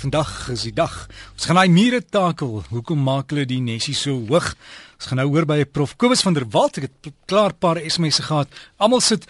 Vandag is die dag. Ons gaan daai mure takel. Hoekom maak hulle die nesie so hoog? Ons gaan nou hoor by Prof Kobus van der Walt. Ek het klaar 'n paar SMS'e gehad. Almal sit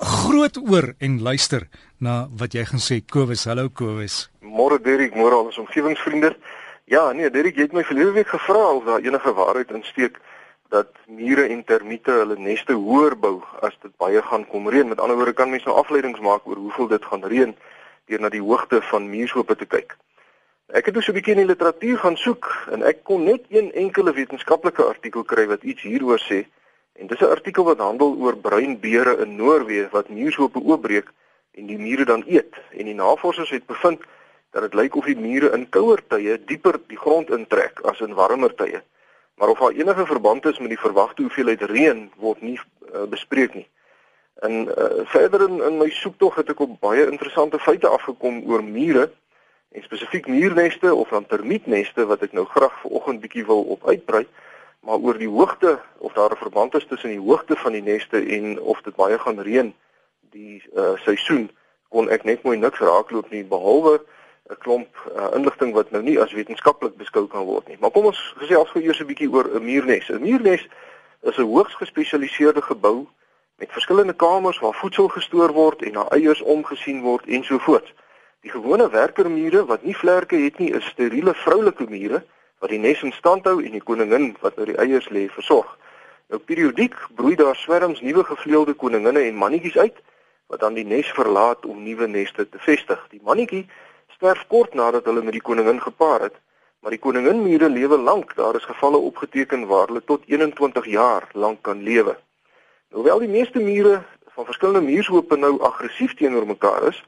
groot oor en luister na wat jy gaan sê. Kobus, hallo Kobus. Môre Derek, môre al ons omgewingsvriende. Ja, nee, Derek, jy het my verlede week gevra of daar enige waarheid insteek dat mure en termiete hulle neste hoër bou as dit baie gaan kom reën. Met ander woorde kan mens nou afleidings maak oor hoeveel dit gaan reën deur na die hoogte van muurshope te kyk. Ek het dus 'n bietjie in die literatuur gaan soek en ek kon net een enkele wetenskaplike artikel kry wat iets hieroor sê. En dis 'n artikel wat handel oor bruinbeere in Noorwe wat muurshope oopbreek en die mure dan eet. En die navorsers het bevind dat dit lyk of die mure in kouer tye dieper die grond intrek as in warmer tye. Maar of daar enige verband is met die verwagte hoeveelheid reën word nie uh, bespreek nie. En uh, verder in, in my soektog het ek op baie interessante feite afgekom oor mure en spesifiek muurneste of dan termietneste wat ek nou graag vanoggend bietjie wil op uitbrei maar oor die hoogte of daar 'n verband is tussen die hoogte van die neste en of dit baie gaan reën die uh, seisoen kon ek net mooi niks raakloop nie behalwe 'n klomp uh, inligting wat nou nie as wetenskaplik beskou kan word nie. Maar kom ons as vir eers 'n bietjie oor 'n muurnes. 'n muurnes is 'n hoogs gespesialiseerde gebou met verskillende kamers waar voedsel gestoor word en na eiers omgesien word en so voort Die gewone werkermure wat nie vlerke het nie, is steriele vroulike mure wat die nes in stand hou en die koningin wat oor die eiers lê versorg. Nou periodiek broei daar swerms nuwe gevleelde koninginne en mannetjies uit wat dan die nes verlaat om nuwe neste te vestig. Die mannetjie sterf kort nadat hulle met die koningin gepaar het, maar die koninginmure lewe lank. Daar is gevalle opgeteken waar hulle tot 21 jaar lank kan lewe. Hoewel die meeste mure van verskillende muurshope nou aggressief teenoor mekaar is,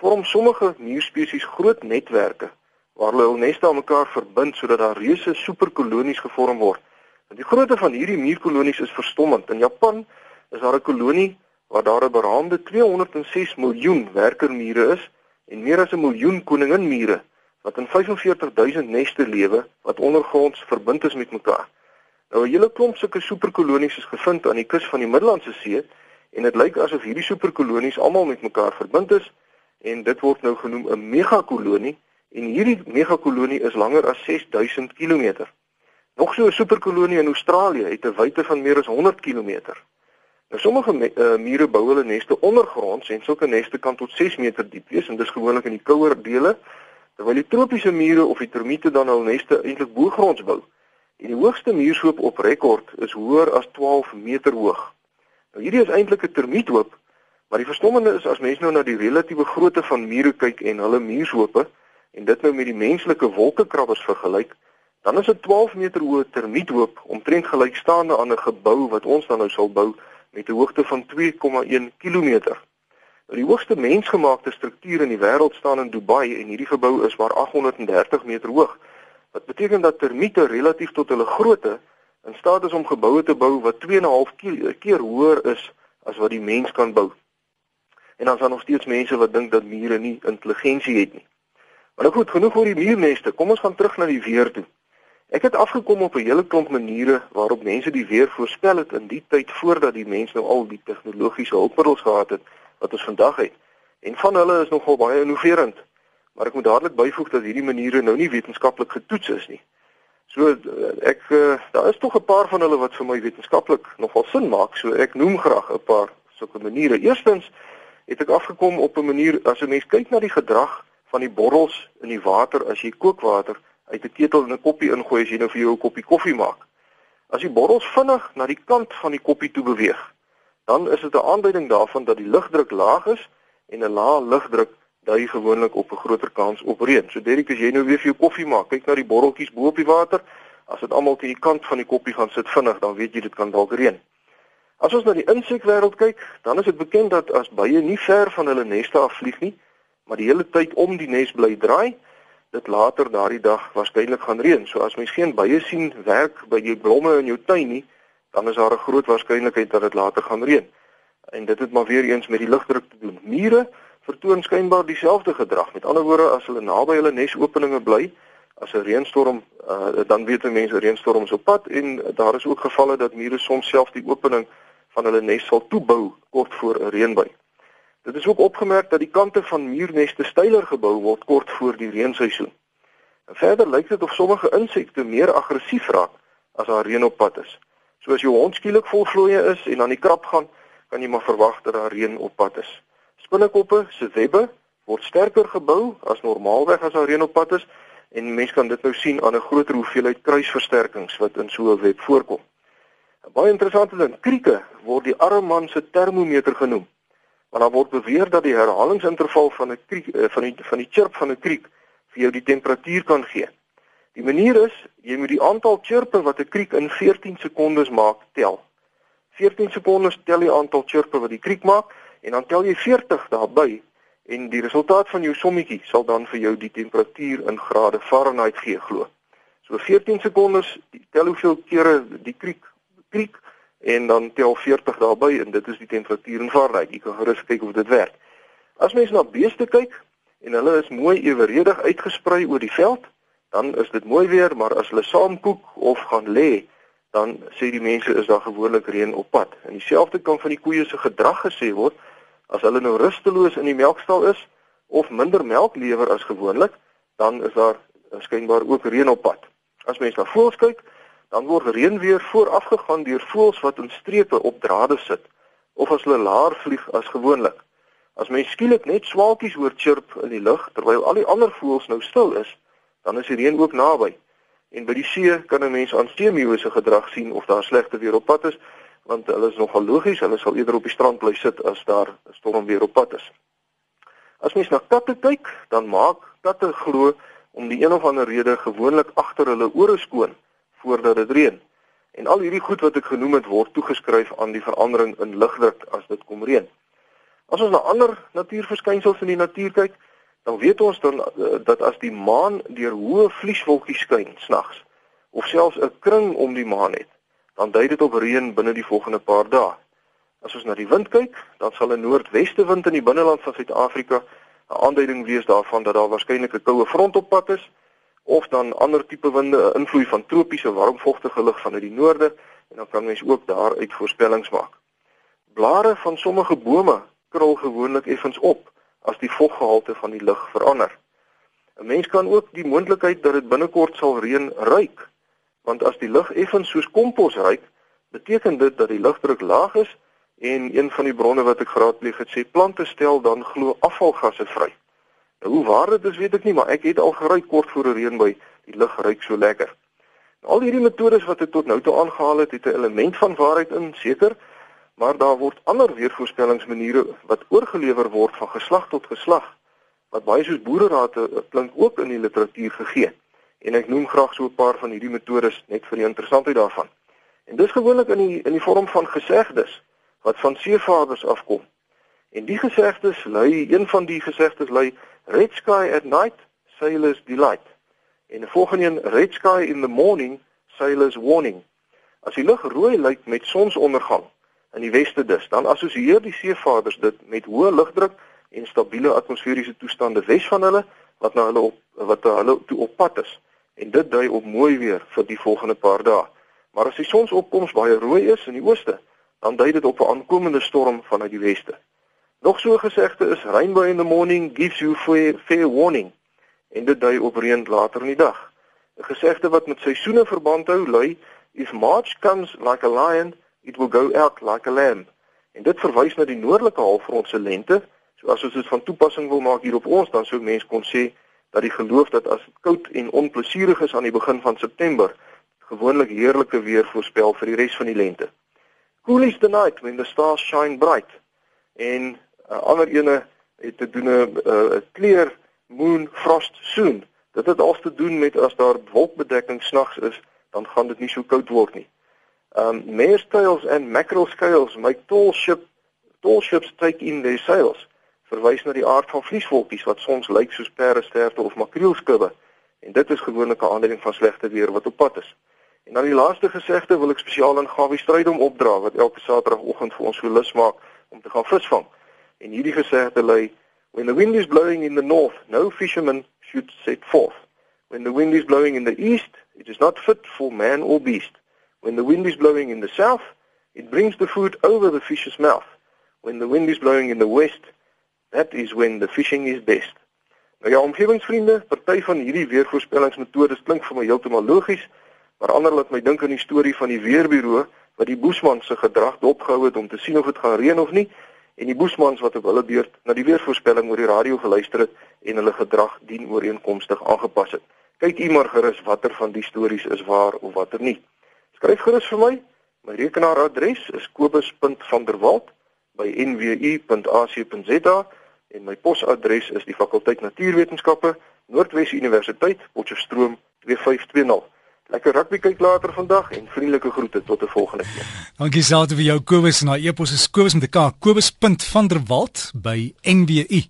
vorm sommige muurspesies groot netwerke waar hulle hul neste aan mekaar verbind sodat daar reuse superkolonies gevorm word. En die grootte van hierdie muurkolonies is verstommend. In Japan is daar 'n kolonie waar daar 'n beraamde 206 miljoen werkermure is en meer as 'n miljoen koninginmure wat in 45000 neste lewe wat ondergronds verbind is met mekaar. Nou 'n hele klomp sulke superkolonies is gevind aan die kus van die Middellandse See en dit lyk asof hierdie superkolonies almal met mekaar verbind is en dit word nou genoem 'n megakolonie en hierdie megakolonie is langer as 6000 km. Nog so 'n superkolonie in Australië het 'n wyte van meer as 100 km. Nou sommige uh, mure bou hulle neste ondergronds en sulke neste kan tot 6 meter diep wees en dis gewoonlik in die kouer dele terwyl die tropiese mure of die termiete dan hul neste eintlik bo-gronds bou. En die hoogste muurshoop op rekord is hoër as 12 meter hoog. Nou hierdie is eintlik 'n termiethoop Maar die verstommende is as mens nou na die relatiewe grootte van mure kyk en hulle muurshope en dit nou met die menslike wolkekrabbers vergelyk, dan is 'n 12 meter hoë termiethoop omtrent gelykstaande aan 'n gebou wat ons dan nou sal bou met 'n hoogte van 2,1 km. Nou die hoogste mensgemaakte struktuur in die wêreld staan in Dubai en hierdie gebou is maar 830 meter hoog. Wat beteken dat termiete relatief tot hulle grootte in staat is om geboue te bou wat 2,5 keer hoër is as wat die mens kan bou. En dan is daar nog steeds mense wat dink dat mure nie intelligensie het nie. Maar nou goed, genoeg oor die muurneste. Kom ons gaan terug na die weer toe. Ek het afgekom op 'n hele klomp maniere waarop mense die weer voorspel het in die tyd voordat die mense nou al die tegnologiese hulpmiddels gehad het wat ons vandag het. En van hulle is nogal baie innoverend. Maar ek moet dadelik byvoeg dat hierdie maniere nou nie wetenskaplik getoets is nie. So eh, ek eh, daar is tog 'n paar van hulle wat vir my wetenskaplik nogal sin maak. So ek noem graag 'n paar sulke maniere. Eerstens het ek afgekom op 'n manier as 'n mens kyk na die gedrag van die borrels in die water as jy kookwater uit 'n ketel in 'n koppie ingooi as jy nou vir jou 'n koppie koffie maak. As die borrels vinnig na die kant van die koppie toe beweeg, dan is dit 'n aanduiding daarvan dat die lugdruk laag is en 'n lae lugdruk dui gewoonlik op 'n groter kans op reën. So Derek, as jy nou weer vir jou koffie maak, kyk na die borreltjies bo op die water. As dit almal teen die kant van die koppie gaan sit vinnig, dan weet jy dit kan dalk reën. As ons na die insekwêreld kyk, dan is dit bekend dat as bye nie ver van hulle neste afvlieg nie, maar die hele tyd om die nes bly draai, dit later daardie dag waarskynlik gaan reën. So as mens geen bye sien werk by jou blomme in jou tuin nie, dan is daar 'n groot waarskynlikheid dat dit later gaan reën. En dit het maar weer eens met die lugdruk te doen. Mure vertoon skynbaar dieselfde gedrag. Met ander woorde, as hulle naby hulle nesopeninge bly, as 'n reënstorm, uh, dan weet mense reënstorm is op pad en daar is ook gevalle dat mure soms self die opening van hulle nes sal toebou kort voor 'n reënbuig. Dit is ook opgemerk dat die kante van muurneste styler gebou word kort voor die reenseisoen. En verder lyk dit of sommige insekte meer aggressief raak as daar reën op pad is. So as jou hond skielik vol vlooie is en aan die krap gaan, kan jy maar verwag dat daar reën op pad is. Spinnekoppe se webbe word sterker gebou as normaalweg as daar reën op pad is en mense kan dit nou sien aan 'n groter hoeveelheid kruisversterkings wat in so 'n web voorkom. 'n Baie interessante ding, krieke word die arme man se termometer genoem. Want daar word beweer dat die herhalingsinterval van 'n kriek eh, van die van die chirp van 'n kriek vir jou die temperatuur kan gee. Die manier is jy moet die aantal chirpe wat 'n kriek in 14 sekondes maak tel. 14 sekondes tel die aantal chirpe wat die kriek maak en dan tel jy 40 daarbey en die resultaat van jou sommetjie sal dan vir jou die temperatuur in grade Fahrenheit gee glo. So 14 sekondes tel hoeveel kere die kriek kriek en dan tel 40 daarbey en dit is die temperatuur in Fahrenheit. Jy kan gerus kyk of dit werk. As mens na beeste kyk en hulle is mooi eweredig uitgesprei oor die veld, dan is dit mooi weer, maar as hulle saam koek of gaan lê, dan sê die mense is daar gewoonlik reën op pad. En dieselfde kan van die koeie se gedrag gesê word As hulle nou rusteloos in die melkstal is of minder melk lewer as gewoonlik, dan is daar skynbaar ook reën op pad. As mens na voëls kyk, dan word reën weer voorafgegaan deur voëls wat in strepe op drade sit of as hulle laer vlieg as gewoonlik. As mens skielik net swaalkies hoor chirp in die lug terwyl al die ander voëls nou stil is, dan is die reën ook naby. En by die see kan 'n mens aan steemiose gedrag sien of daar slegte weer op pad is want hulle is nogal logies, hulle sal eerder op die strand bly sit as daar 'n storm weer op pad is. As mens na katte kyk, dan maak katte glo om die een of ander rede gewoonlik agter hulle ore skoon voordat dit reën. En al hierdie goed wat ek genoem het word toegeskryf aan die verandering in lugdruk as dit kom reën. As ons na ander natuurverskynsels in die natuur kyk, dan weet ons dan eh, dat as die maan deur hoë vlieswolkies skyn snags of selfs 'n kring om die maan het, dan dui dit op reën binne die volgende paar dae. As ons na die wind kyk, dan sal 'n noordweste wind in die binneland van Suid-Afrika 'n aanduiding wees daarvan dat daar waarskynlik 'n koue front op pad is of dan ander tipe winde, 'n invloed van tropiese warmvochtige lug vanuit die noorde en dan kan mens ook daaruit voorspellings maak. Blare van sommige bome krul gewoonlik effens op as die voggehalte van die lug verander. 'n Mens kan ook die moontlikheid dat dit binnekort sal reën ruik want as die lug effens soos kompos ruik, beteken dit dat die lugdruk laag is en een van die bronne wat ek geraadpleeg het sê plante stel dan glo afvalgasse vry. Nou hoe waar dit is weet ek nie, maar ek het al gery kort voor 'n reën by die lug ruik so lekker. Nou, al hierdie metodes wat ek tot nou toe aangehaal het, het 'n element van waarheid in, seker, maar daar word ander weervoorspellingsmaniere wat oorgelewer word van geslag tot geslag wat baie soos boererate eh, klink ook in die literatuur gegee en ek noem graag so 'n paar van hierdie metodes net vir die interessantheid daarvan. En dis gewoonlik in die in die vorm van gesegdes wat van seevaders afkom. En die gesegdes lui een van die gesegdes lui red sky at night sailors delight. En 'n volgende een red sky in the morning sailors warning. As die lug rooi lyk met sonsondergang in die weste dus, dan assosieer die seevaders dit met hoë lugdruk en stabiele atmosferiese toestande wes van hulle wat na hulle op wat na hulle toe op pad is en dit dui op mooi weer vir die volgende paar dae. Maar as die sonsopkoms baie rooi is in die ooste, dan dui dit op 'n aankomende storm vanuit die weste. Nog so gesegde is rainbow in the morning gives you fair, fair warning en dit dui op reën later in die dag. 'n Gesegde wat met seisoene verband hou lui if March comes like a lion, it will go out like a lamb. En dit verwys na die noordelike halfrond se lente. So as ons dit van toepassing wil maak hier op ons, dan sou mense kon sê dat die geloof dat as dit koud en onplesierig is aan die begin van September, gewoonlik heerlike weer voorspel vir die res van die lente. Cool is the night when the stars shine bright. En 'n uh, ander ene het te doen 'n uh, clear moon frost soon. Dit het alles te doen met as daar wolkbedekking snags is, dan gaan dit nie so koud word nie. Um mare sails and mackerel scales make tall ship tall ships take in their sails verwys na die aard van vlieswolkies wat soms lyk soos peresterte of makreelskubbe en dit is gewoonlik 'n aanduiding van slegte weer wat op pad is. En dan die laaste gesegde wil ek spesiaal aan Gawie Strydom opdra wat elke Saterdagoggend vir ons so lus maak om te gaan visvang. En hierdie gesegde lui: When the wind is blowing in the north, no fisherman should set forth. When the wind is blowing in the east, it is not fit for man or beast. When the wind is blowing in the south, it brings the food over the fish's mouth. When the wind is blowing in the west, That is when the fishing is best. Nou ja, omgewingsvriende, party van hierdie weervoorspellingsmetodes klink vir my heeltemal logies, maar ander laat my dink aan die storie van die weerbureau wat die boesman se gedrag dopgehou het om te sien of dit gaan reën of nie en die boesmans wat op hulle beurt na die weervoorspelling oor die radio geluister het en hulle gedrag dien ooreenkomstig aangepas het. Kyk u maar gerus watter van die stories is waar of watter nie. Skryf gerus vir my. My rekenaaradres is kobus.vanderwalt@nwu.ac.za en my posadres is die fakulteit Natuurwetenskappe, Noordwes Universiteit, Potchefstroom 2520. Lekker rugby kyk later vandag en vriendelike groete tot 'n volgende keer. Dankie selfs vir jou Kobus en daai e-pos is kobus met 'n k kobus.vanderwalt by nwu.ac.za